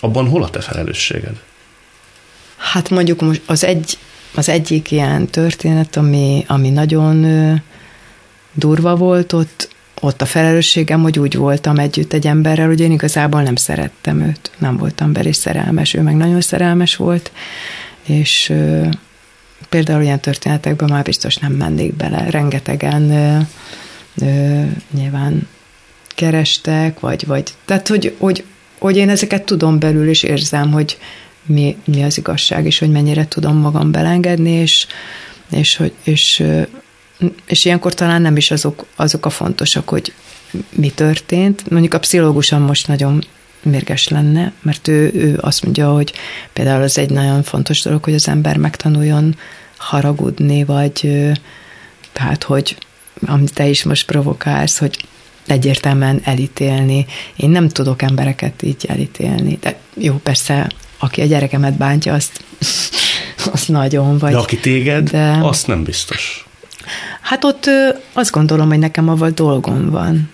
Abban hol a te felelősséged? Hát mondjuk most az, egy, az egyik ilyen történet, ami, ami nagyon durva volt, ott, ott a felelősségem, hogy úgy voltam együtt egy emberrel, hogy én igazából nem szerettem őt, nem voltam belé szerelmes, ő meg nagyon szerelmes volt, és ö, például ilyen történetekben már biztos nem mennék bele, rengetegen ö, ö, nyilván kerestek, vagy, vagy tehát, hogy, hogy, hogy én ezeket tudom belül, és érzem, hogy mi, mi az igazság, és hogy mennyire tudom magam belengedni, és, és, hogy, és és ilyenkor talán nem is azok, azok a fontosak, hogy mi történt. Mondjuk a pszichológusan most nagyon mérges lenne, mert ő, ő azt mondja, hogy például az egy nagyon fontos dolog, hogy az ember megtanuljon haragudni, vagy tehát, hogy amit te is most provokálsz, hogy egyértelműen elítélni. Én nem tudok embereket így elítélni. De jó, persze, aki a gyerekemet bántja, azt, *laughs* azt nagyon, vagy... De aki téged, de... azt nem biztos. Hát ott azt gondolom, hogy nekem avval dolgom van.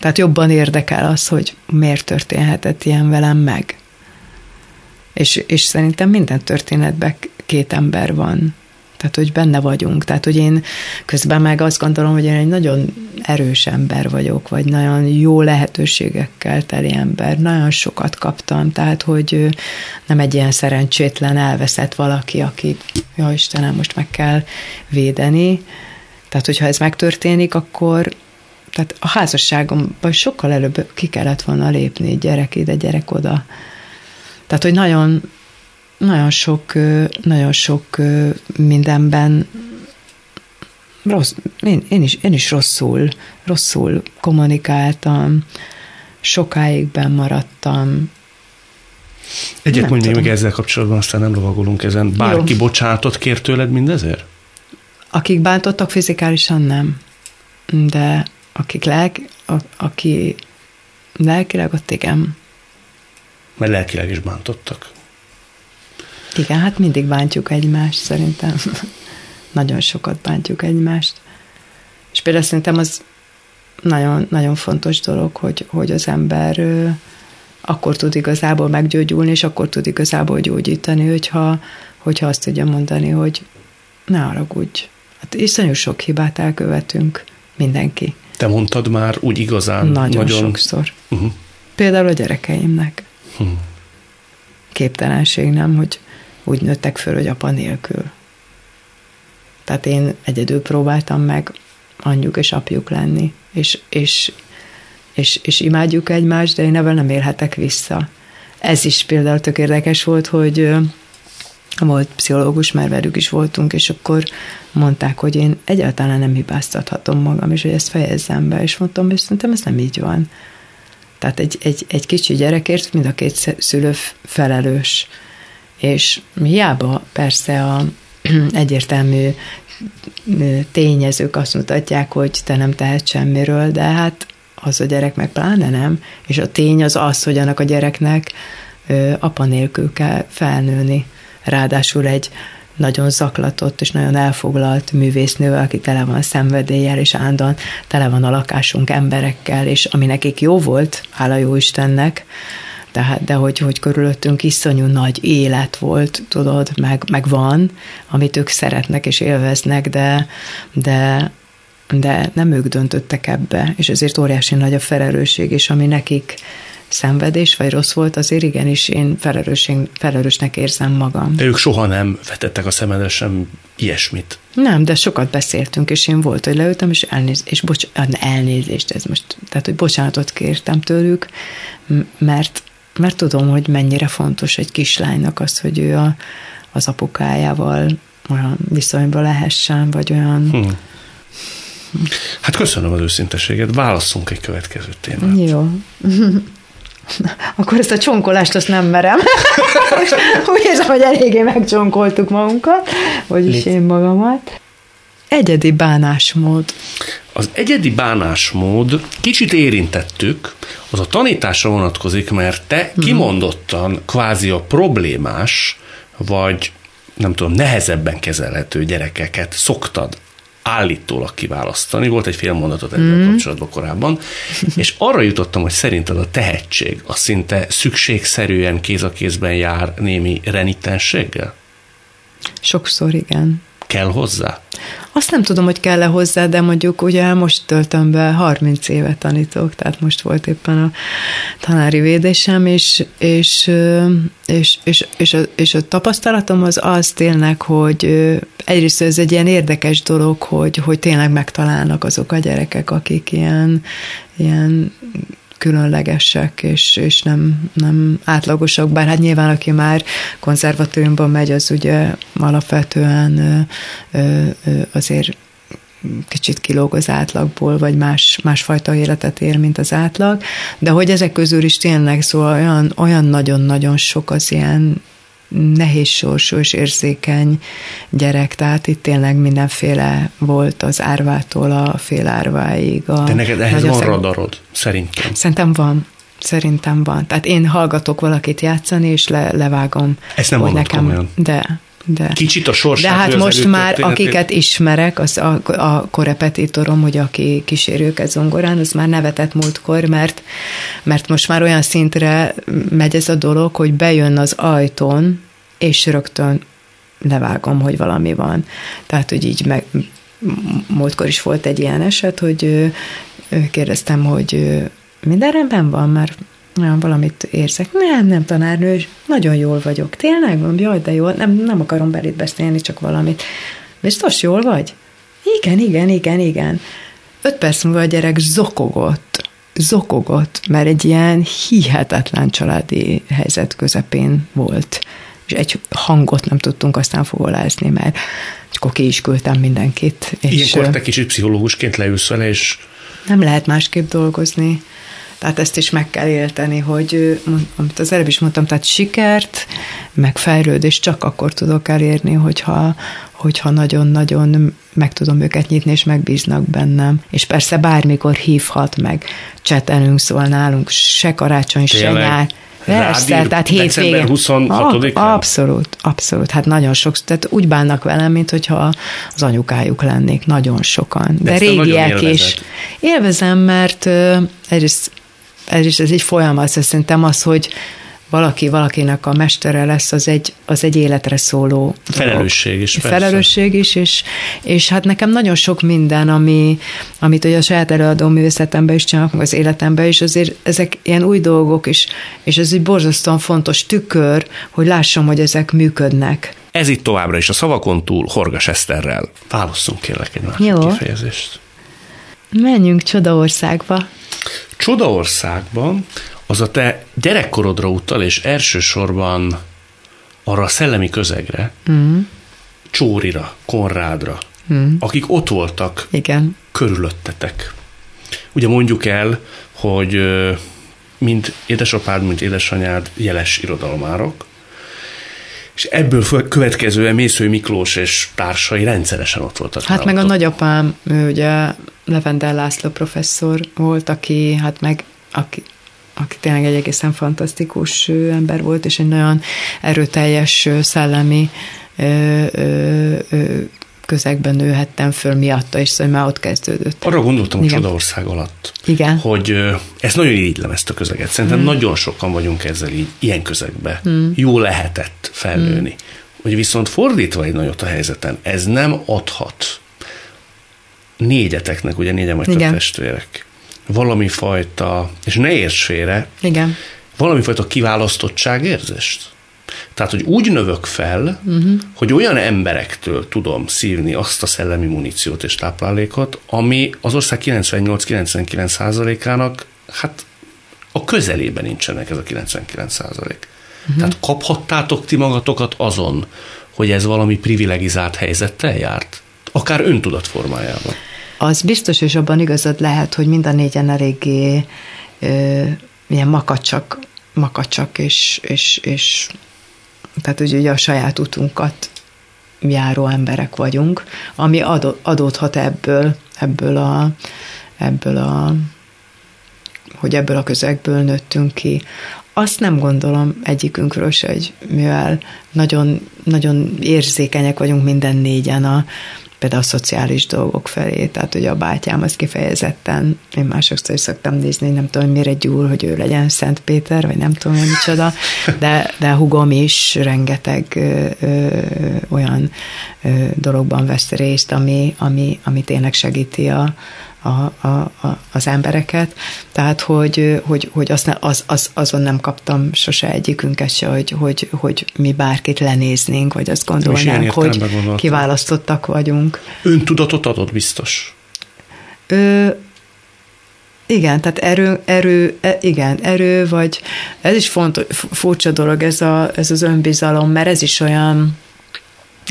Tehát jobban érdekel az, hogy miért történhetett ilyen velem meg. És, és szerintem minden történetben két ember van. Tehát, hogy benne vagyunk. Tehát, hogy én közben meg azt gondolom, hogy én egy nagyon erős ember vagyok, vagy nagyon jó lehetőségekkel teli ember. Nagyon sokat kaptam, tehát, hogy nem egy ilyen szerencsétlen elveszett valaki, aki, ja Istenem, most meg kell védeni. Tehát, hogyha ez megtörténik, akkor tehát a házasságomban sokkal előbb ki kellett volna lépni, gyerek ide, gyerek oda. Tehát, hogy nagyon nagyon sok, nagyon sok mindenben rossz, én, én, is, én is rosszul, rosszul kommunikáltam, sokáig maradtam. Egyet mondjuk még ezzel kapcsolatban, aztán nem lovagolunk ezen. Bárki Jó. bocsánatot kér tőled mindezért? Akik bántottak fizikálisan nem, de akik lelk, a, aki lelkileg ott igen. Mert lelkileg is bántottak. Igen, hát mindig bántjuk egymást, szerintem. *laughs* nagyon sokat bántjuk egymást. És például szerintem az nagyon, nagyon fontos dolog, hogy, hogy az ember akkor tud igazából meggyógyulni, és akkor tud igazából gyógyítani, hogyha, hogyha azt tudja mondani, hogy ne haragudj. Hát iszonyú sok hibát elkövetünk, mindenki. Te mondtad már úgy igazán? Nagyon, nagyon... sokszor. Uh-huh. Például a gyerekeimnek. Uh-huh. Képtelenség, nem, hogy úgy nőttek föl, hogy apa nélkül. Tehát én egyedül próbáltam meg anyjuk és apjuk lenni, és, és, és, és imádjuk egymást, de én ebben nem élhetek vissza. Ez is például tök érdekes volt, hogy volt pszichológus, mert velük is voltunk, és akkor mondták, hogy én egyáltalán nem hibáztathatom magam, és hogy ezt fejezzem be, és mondtam, hogy szerintem ez nem így van. Tehát egy, egy, egy kicsi gyerekért mind a két szülő felelős. És hiába persze a *clears throat* egyértelmű tényezők azt mutatják, hogy te nem tehet semmiről, de hát az a gyerek meg pláne nem, és a tény az az, hogy annak a gyereknek apa nélkül kell felnőni. Ráadásul egy nagyon zaklatott és nagyon elfoglalt művésznővel, aki tele van szenvedéllyel, és állandóan tele van a lakásunk emberekkel, és ami nekik jó volt, hála jó Istennek, tehát, de hogy, hogy körülöttünk iszonyú nagy élet volt, tudod, meg, meg van, amit ők szeretnek és élveznek, de, de, de nem ők döntöttek ebbe, és ezért óriási nagy a felelősség, és ami nekik szenvedés vagy rossz volt, azért igenis én felelősnek érzem magam. De ők soha nem vetettek a szemedre sem ilyesmit. Nem, de sokat beszéltünk, és én volt, hogy leültem, és, elnéz, és bocs, elnézést, ez most, tehát, hogy bocsánatot kértem tőlük, mert, mert tudom, hogy mennyire fontos egy kislánynak az, hogy ő a, az apukájával olyan viszonyban lehessen, vagy olyan... Hmm. Hát köszönöm az őszinteséget, válasszunk egy következő témát. Jó. *laughs* Akkor ezt a csonkolást azt nem merem. *laughs* Úgy érzem, hogy eléggé megcsonkoltuk magunkat, vagyis én magamat. Egyedi bánásmód. Az egyedi bánásmód kicsit érintettük, az a tanításra vonatkozik, mert te hmm. kimondottan kvázi a problémás, vagy nem tudom, nehezebben kezelhető gyerekeket szoktad állítólag kiválasztani. Volt egy fél mondatot ezzel mm. kapcsolatban korábban, *laughs* és arra jutottam, hogy szerinted a tehetség az szinte szükségszerűen kéz a kézben jár némi renitenséggel? Sokszor igen. Kell hozzá? Azt nem tudom, hogy kell-e hozzá, de mondjuk ugye most töltöm be 30 évet tanítok, tehát most volt éppen a tanári védésem, és, és, és, és, és, a, és a tapasztalatom az az tényleg, hogy egyrészt ez egy ilyen érdekes dolog, hogy, hogy tényleg megtalálnak azok a gyerekek, akik ilyen, ilyen különlegesek, és, és nem, nem átlagosak, bár hát nyilván aki már konzervatóriumban megy, az ugye alapvetően azért kicsit kilóg az átlagból, vagy más, másfajta életet él, mint az átlag, de hogy ezek közül is tényleg szóval olyan, olyan nagyon-nagyon sok az ilyen nehéz sorsú és érzékeny gyerek, tehát itt tényleg mindenféle volt az árvától a félárváig. A De neked ehhez van szeg... radarod, szerintem. Szerintem van. Szerintem van. Tehát én hallgatok valakit játszani, és le, levágom. Ezt nem hogy nekem, komolyan. De, de. Kicsit a sorsát. De hát most már, akiket ismerek, az a, a korepetitorom, hogy aki kíséri őket zongorán, az már nevetett múltkor, mert, mert most már olyan szintre megy ez a dolog, hogy bejön az ajtón, és rögtön levágom, hogy valami van. Tehát, hogy így meg, múltkor is volt egy ilyen eset, hogy kérdeztem, hogy minden rendben van, mert olyan valamit érzek. Nem, nem tanárnő, nagyon jól vagyok. Tényleg? Mondom, jaj, de jól. Nem, nem akarom belét beszélni, csak valamit. Biztos jól vagy? Igen, igen, igen, igen. Öt perc múlva a gyerek zokogott, zokogott, mert egy ilyen hihetetlen családi helyzet közepén volt. És egy hangot nem tudtunk aztán fogolázni, mert akkor ki is küldtem mindenkit. És Ilyenkor te kicsit pszichológusként leülsz vele, és... Nem lehet másképp dolgozni. Tehát ezt is meg kell élteni, hogy amit az előbb is mondtam, tehát sikert, meg fejlődést csak akkor tudok elérni, hogyha, hogyha nagyon-nagyon meg tudom őket nyitni, és megbíznak bennem. És persze bármikor hívhat meg, csetelünk, szóval nálunk se karácsony, Tényleg? se nyár. Persze, Rád tehát hétvégén. 26 Abszolút, abszolút. Hát nagyon sok, tehát úgy bánnak velem, mint hogyha az anyukájuk lennék, nagyon sokan. De, De régiek is. Élvezem, mert egyrészt ez is ez egy folyamat, szerintem az, hogy valaki valakinek a mestere lesz, az egy, az egy életre szóló Felelősség is. Persze. Felelősség is, és, és hát nekem nagyon sok minden, ami, amit ugye a saját előadó művészetemben is csinálok, az életemben is, azért ezek ilyen új dolgok, és, és ez egy borzasztóan fontos tükör, hogy lássam, hogy ezek működnek Ez itt továbbra is a szavakon túl Horgas Eszterrel. Válasszunk kérlek egy másik Jó. kifejezést. Menjünk Csodaországba. Csodaországban az a te gyerekkorodra utal, és elsősorban arra a szellemi közegre, mm. Csórira, Konrádra, mm. akik ott voltak Igen. körülöttetek. Ugye mondjuk el, hogy ö, mind édesapád, mint édesanyád jeles irodalmárok, és ebből következően Mészői Miklós és társai rendszeresen ott voltak. Hát meg a nálatok. nagyapám, ő ugye Levendel László professzor volt, aki hát meg, aki, aki tényleg egy egészen fantasztikus ember volt, és egy nagyon erőteljes szellemi ö, ö, ö, közegben nőhettem föl miatta, és szóval már ott kezdődött. Arra gondoltam Igen. Csodaország alatt, Igen. hogy ö, ezt nagyon irigylem ezt a közeget. Szerintem hmm. nagyon sokan vagyunk ezzel így, ilyen közegbe. Hmm. Jó lehetett felnőni. Hmm. Hogy viszont fordítva egy nagyot a helyzeten, ez nem adhat négyeteknek, ugye négyen vagytok Igen. testvérek, valami fajta, és ne érts félre, Igen. valami fajta kiválasztottságérzést. Tehát, hogy úgy növök fel, uh-huh. hogy olyan emberektől tudom szívni azt a szellemi muníciót és táplálékot, ami az ország 98-99 százalékának, hát a közelében nincsenek ez a 99 százalék. Uh-huh. Tehát kaphattátok ti magatokat azon, hogy ez valami privilegizált helyzettel járt? Akár öntudat formájában. Az biztos, és abban igazad lehet, hogy mind a négyen eléggé ö, ilyen makacsak, makacsak, és, és, és tehát hogy ugye a saját utunkat járó emberek vagyunk, ami adó, adódhat ebből, ebből a, ebből a hogy ebből a közegből nőttünk ki. Azt nem gondolom egyikünkről se, hogy mivel nagyon, nagyon érzékenyek vagyunk minden négyen a, például a szociális dolgok felé, tehát hogy a bátyám az kifejezetten, én már sokszor szoktam nézni, nem tudom, mire gyúl, hogy ő legyen Szent Péter, vagy nem tudom, hogy micsoda, de, de hugom is rengeteg ö, ö, olyan ö, dologban vesz részt, ami, ami, ami tényleg segíti a, a, a, a, az embereket. Tehát, hogy, hogy, hogy azt ne, az, az, azon nem kaptam sose egyikünket se, hogy, hogy, hogy mi bárkit lenéznénk, vagy azt gondolnánk, hogy kiválasztottak vagyunk. Öntudatot adott biztos. Ö, igen, tehát erő, erő, e, igen, erő, vagy ez is fontos, fu- furcsa dolog ez, a, ez az önbizalom, mert ez is olyan,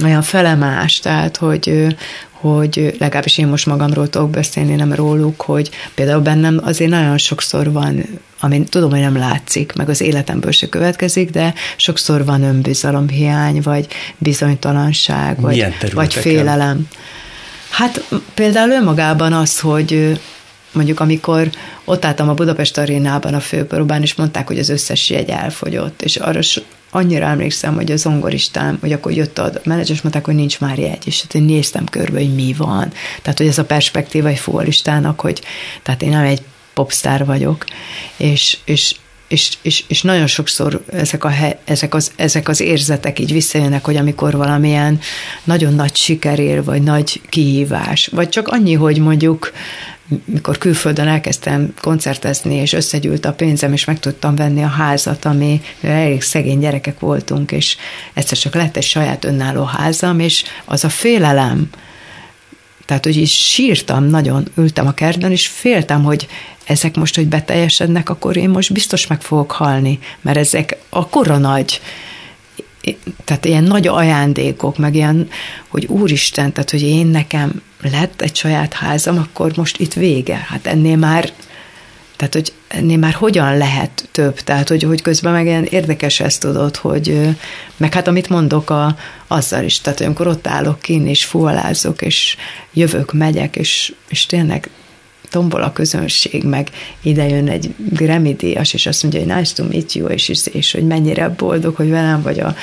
olyan felemás, tehát hogy, hogy legalábbis én most magamról tudok beszélni, nem róluk, hogy például bennem azért nagyon sokszor van, ami tudom, hogy nem látszik, meg az életemből se következik, de sokszor van önbizalomhiány, vagy bizonytalanság, vagy, Milyen vagy félelem. Hát például önmagában az, hogy mondjuk amikor ott álltam a Budapest arénában a főpróbán, és mondták, hogy az összes jegy elfogyott, és arra annyira emlékszem, hogy a zongoristám, hogy akkor jött a menedzser, és mondták, hogy nincs már jegy, és hát én néztem körbe, hogy mi van. Tehát, hogy ez a perspektíva egy futballistának, hogy tehát én nem egy popstar vagyok, és, és, és, és, és nagyon sokszor ezek, a, ezek, az, ezek az érzetek így visszajönnek, hogy amikor valamilyen nagyon nagy siker ér, vagy nagy kihívás, vagy csak annyi, hogy mondjuk mikor külföldön elkezdtem koncertezni, és összegyűlt a pénzem, és meg tudtam venni a házat, ami elég szegény gyerekek voltunk, és egyszer csak lett egy saját önálló házam, és az a félelem, tehát, hogy is sírtam nagyon, ültem a kertben, és féltem, hogy ezek most, hogy beteljesednek, akkor én most biztos meg fogok halni, mert ezek akkora nagy, tehát ilyen nagy ajándékok, meg ilyen, hogy úristen, tehát, hogy én nekem lett egy saját házam, akkor most itt vége. Hát ennél már tehát, hogy ennél már hogyan lehet több? Tehát, hogy, hogy közben meg ilyen érdekes ezt tudod, hogy meg hát amit mondok a, azzal is, tehát hogy amikor ott állok kint, és fuvalázok, és jövök, megyek, és, és tényleg tombol a közönség, meg ide jön egy Grammy díjas, és azt mondja, hogy nice to meet you, és, és, és hogy mennyire boldog, hogy velem vagy a,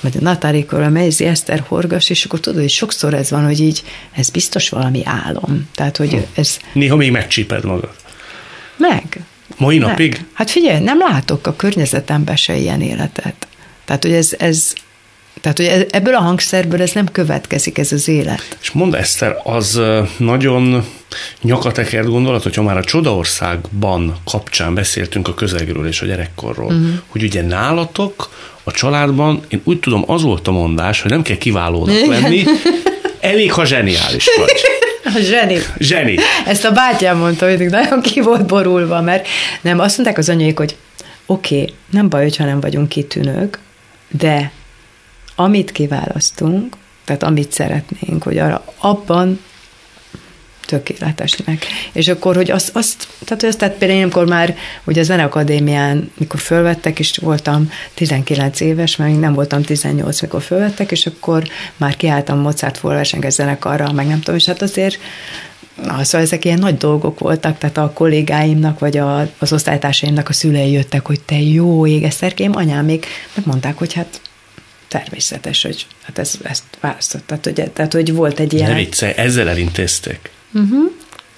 vagy a Natalie a Maisie Eszter Horgas, és akkor tudod, hogy sokszor ez van, hogy így, ez biztos valami álom. Tehát, hogy ez Néha még megcsíped magad. meg. Mai meg. napig? Hát figyelj, nem látok a környezetemben se ilyen életet. Tehát, hogy ez, ez Tehát, hogy ebből a hangszerből ez nem következik, ez az élet. És mondd, Eszter, az nagyon nyakatekert gondolat, hogyha már a Csodaországban kapcsán beszéltünk a közegről és a gyerekkorról, uh-huh. hogy ugye nálatok a családban, én úgy tudom, az volt a mondás, hogy nem kell kiválónak lenni, elég, ha zseniális vagy. *laughs* A zseni. Zseni. Ezt a bátyám mondta, hogy nagyon ki volt borulva, mert nem, azt mondták az anyék, hogy oké, okay, nem baj, hogyha nem vagyunk kitűnők, de amit kiválasztunk, tehát amit szeretnénk, hogy arra, abban tökéletesnek. És akkor, hogy azt, azt tehát, hogy azt, tehát például én, amikor már, hogy a Zeneakadémián, mikor fölvettek, és voltam 19 éves, mert még nem voltam 18, mikor fölvettek, és akkor már kiálltam Mozart Forversenges zenekarra, meg nem tudom, és hát azért Na, szóval ezek ilyen nagy dolgok voltak, tehát a kollégáimnak, vagy a, az osztálytársaimnak a szülei jöttek, hogy te jó égeszerkém, anyám még megmondták, hogy hát természetes, hogy hát ez, ezt választottad, hogy, tehát hogy volt egy ilyen... Ne vicce, ezzel elintézték. Uh-huh.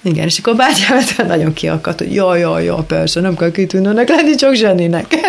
Igen, és akkor bátyám *laughs* nagyon kiakadt, hogy jaj, jaj, jaj, persze, nem kell kitűnőnek lenni, csak zseninek. *laughs*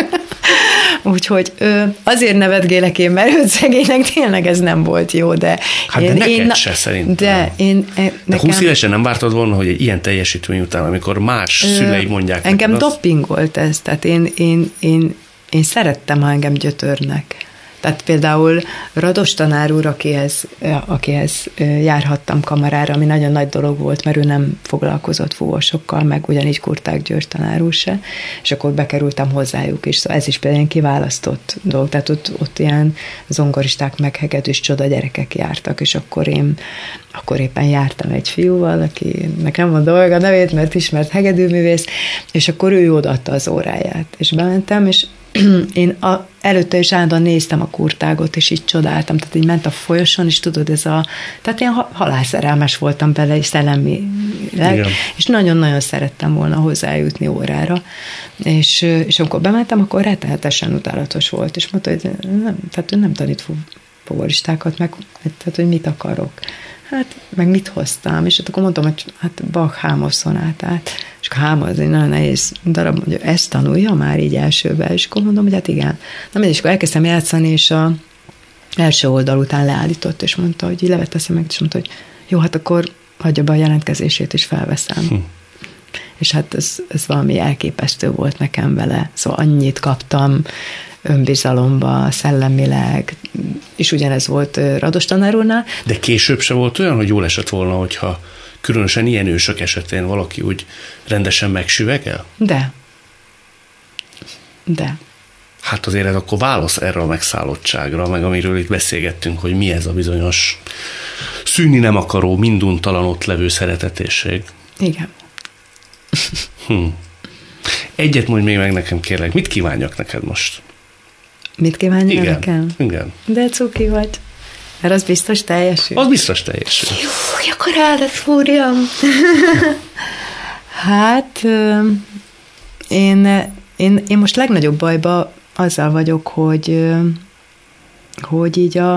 Úgyhogy ö, azért nevetgélek én, mert őt szegénynek tényleg ez nem volt jó, de... Hát én, de neked én, se szerintem. De én... E, nekem, de 20 évesen nem vártad volna, hogy egy ilyen teljesítmény után, amikor más ö, szülei mondják Engem dopping volt ez, tehát én, én, én, én szerettem, ha engem gyötörnek. Tehát például Rados tanár úr, akihez, akihez járhattam kamarára, ami nagyon nagy dolog volt, mert ő nem foglalkozott fúvosokkal, meg ugyanígy Kurták György tanár úr se, és akkor bekerültem hozzájuk is. Szóval ez is például kiválasztott dolog, tehát ott, ott ilyen zongoristák, meghegedős csoda gyerekek jártak, és akkor én akkor éppen jártam egy fiúval, aki nekem van dolga nevét, mert ismert hegedűművész, és akkor ő odaadta az óráját. És bementem, és *clears throat* én a, előtte is állandóan néztem a kurtágot, és így csodáltam, tehát így ment a folyoson, és tudod, ez a, tehát ilyen halálszerelmes voltam bele, és szellemileg, és nagyon-nagyon szerettem volna hozzájutni órára, és, és amikor bementem, akkor rettenetesen utálatos volt, és mondta, hogy nem, tehát ő nem tanít fogoristákat, meg tehát, hogy mit akarok hát meg mit hoztam, és akkor mondtam, hogy hát Bach Hámos szonátát, és akkor Hámos az egy nagyon nehéz darab, hogy ezt tanulja már így elsőben, és akkor mondom, hogy hát igen. Na és akkor elkezdtem játszani, és a első oldal után leállított, és mondta, hogy így levette meg, és mondta, hogy jó, hát akkor hagyja be a jelentkezését, és felveszem. Hm. És hát ez, ez valami elképesztő volt nekem vele. Szóval annyit kaptam, önbizalomba, szellemileg, és ugyanez volt Rados tanárulnál. De később se volt olyan, hogy jól esett volna, hogyha különösen ilyen ősök esetén valaki úgy rendesen megsüvegel? De. De. Hát azért ez akkor válasz erre a megszállottságra, meg amiről itt beszélgettünk, hogy mi ez a bizonyos szűni nem akaró, minduntalan ott levő szeretetésség. Igen. Hm. Egyet mondj még meg nekem, kérlek, mit kívánjak neked most? Mit kívánja igen, nekem? Igen. De cuki vagy. Mert az biztos teljesül. Az biztos teljesül. Jó, akkor állat fúrjam. *laughs* hát én, én, én most legnagyobb bajba azzal vagyok, hogy, hogy így a,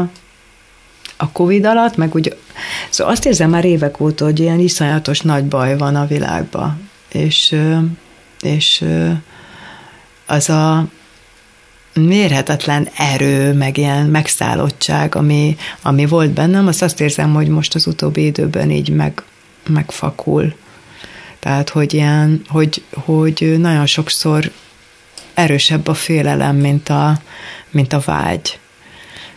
a Covid alatt, meg úgy, szóval azt érzem már évek óta, hogy ilyen iszonyatos nagy baj van a világban, és, és az a, mérhetetlen erő, meg ilyen megszállottság, ami, ami volt bennem, azt azt érzem, hogy most az utóbbi időben így meg, megfakul. Tehát, hogy ilyen, hogy, hogy nagyon sokszor erősebb a félelem, mint a, mint a vágy.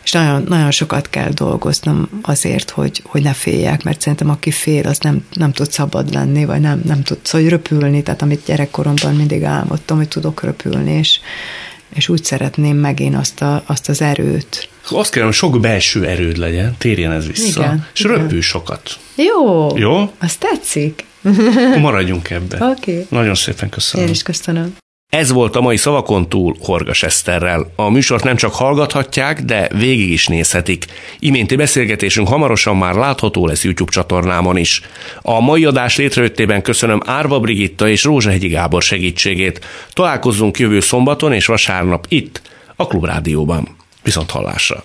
És nagyon, nagyon sokat kell dolgoznom azért, hogy, hogy ne féljek, mert szerintem aki fél, az nem, nem tud szabad lenni, vagy nem, nem tud szóval röpülni, tehát amit gyerekkoromban mindig álmodtam, hogy tudok röpülni, és, és úgy szeretném megint azt, a, azt az erőt. Azt kérem, sok belső erőd legyen, térjen ez vissza, igen, és igen. röpül sokat. Jó, Jó? azt tetszik. Maradjunk ebbe. Oké. Okay. Nagyon szépen köszönöm. Én is köszönöm. Ez volt a mai Szavakon túl Horgas Eszterrel. A műsort nem csak hallgathatják, de végig is nézhetik. Iménti beszélgetésünk hamarosan már látható lesz YouTube csatornámon is. A mai adás létrejöttében köszönöm Árva Brigitta és Rózsahegyi Gábor segítségét. Találkozzunk jövő szombaton és vasárnap itt, a Klubrádióban. Viszont hallásra!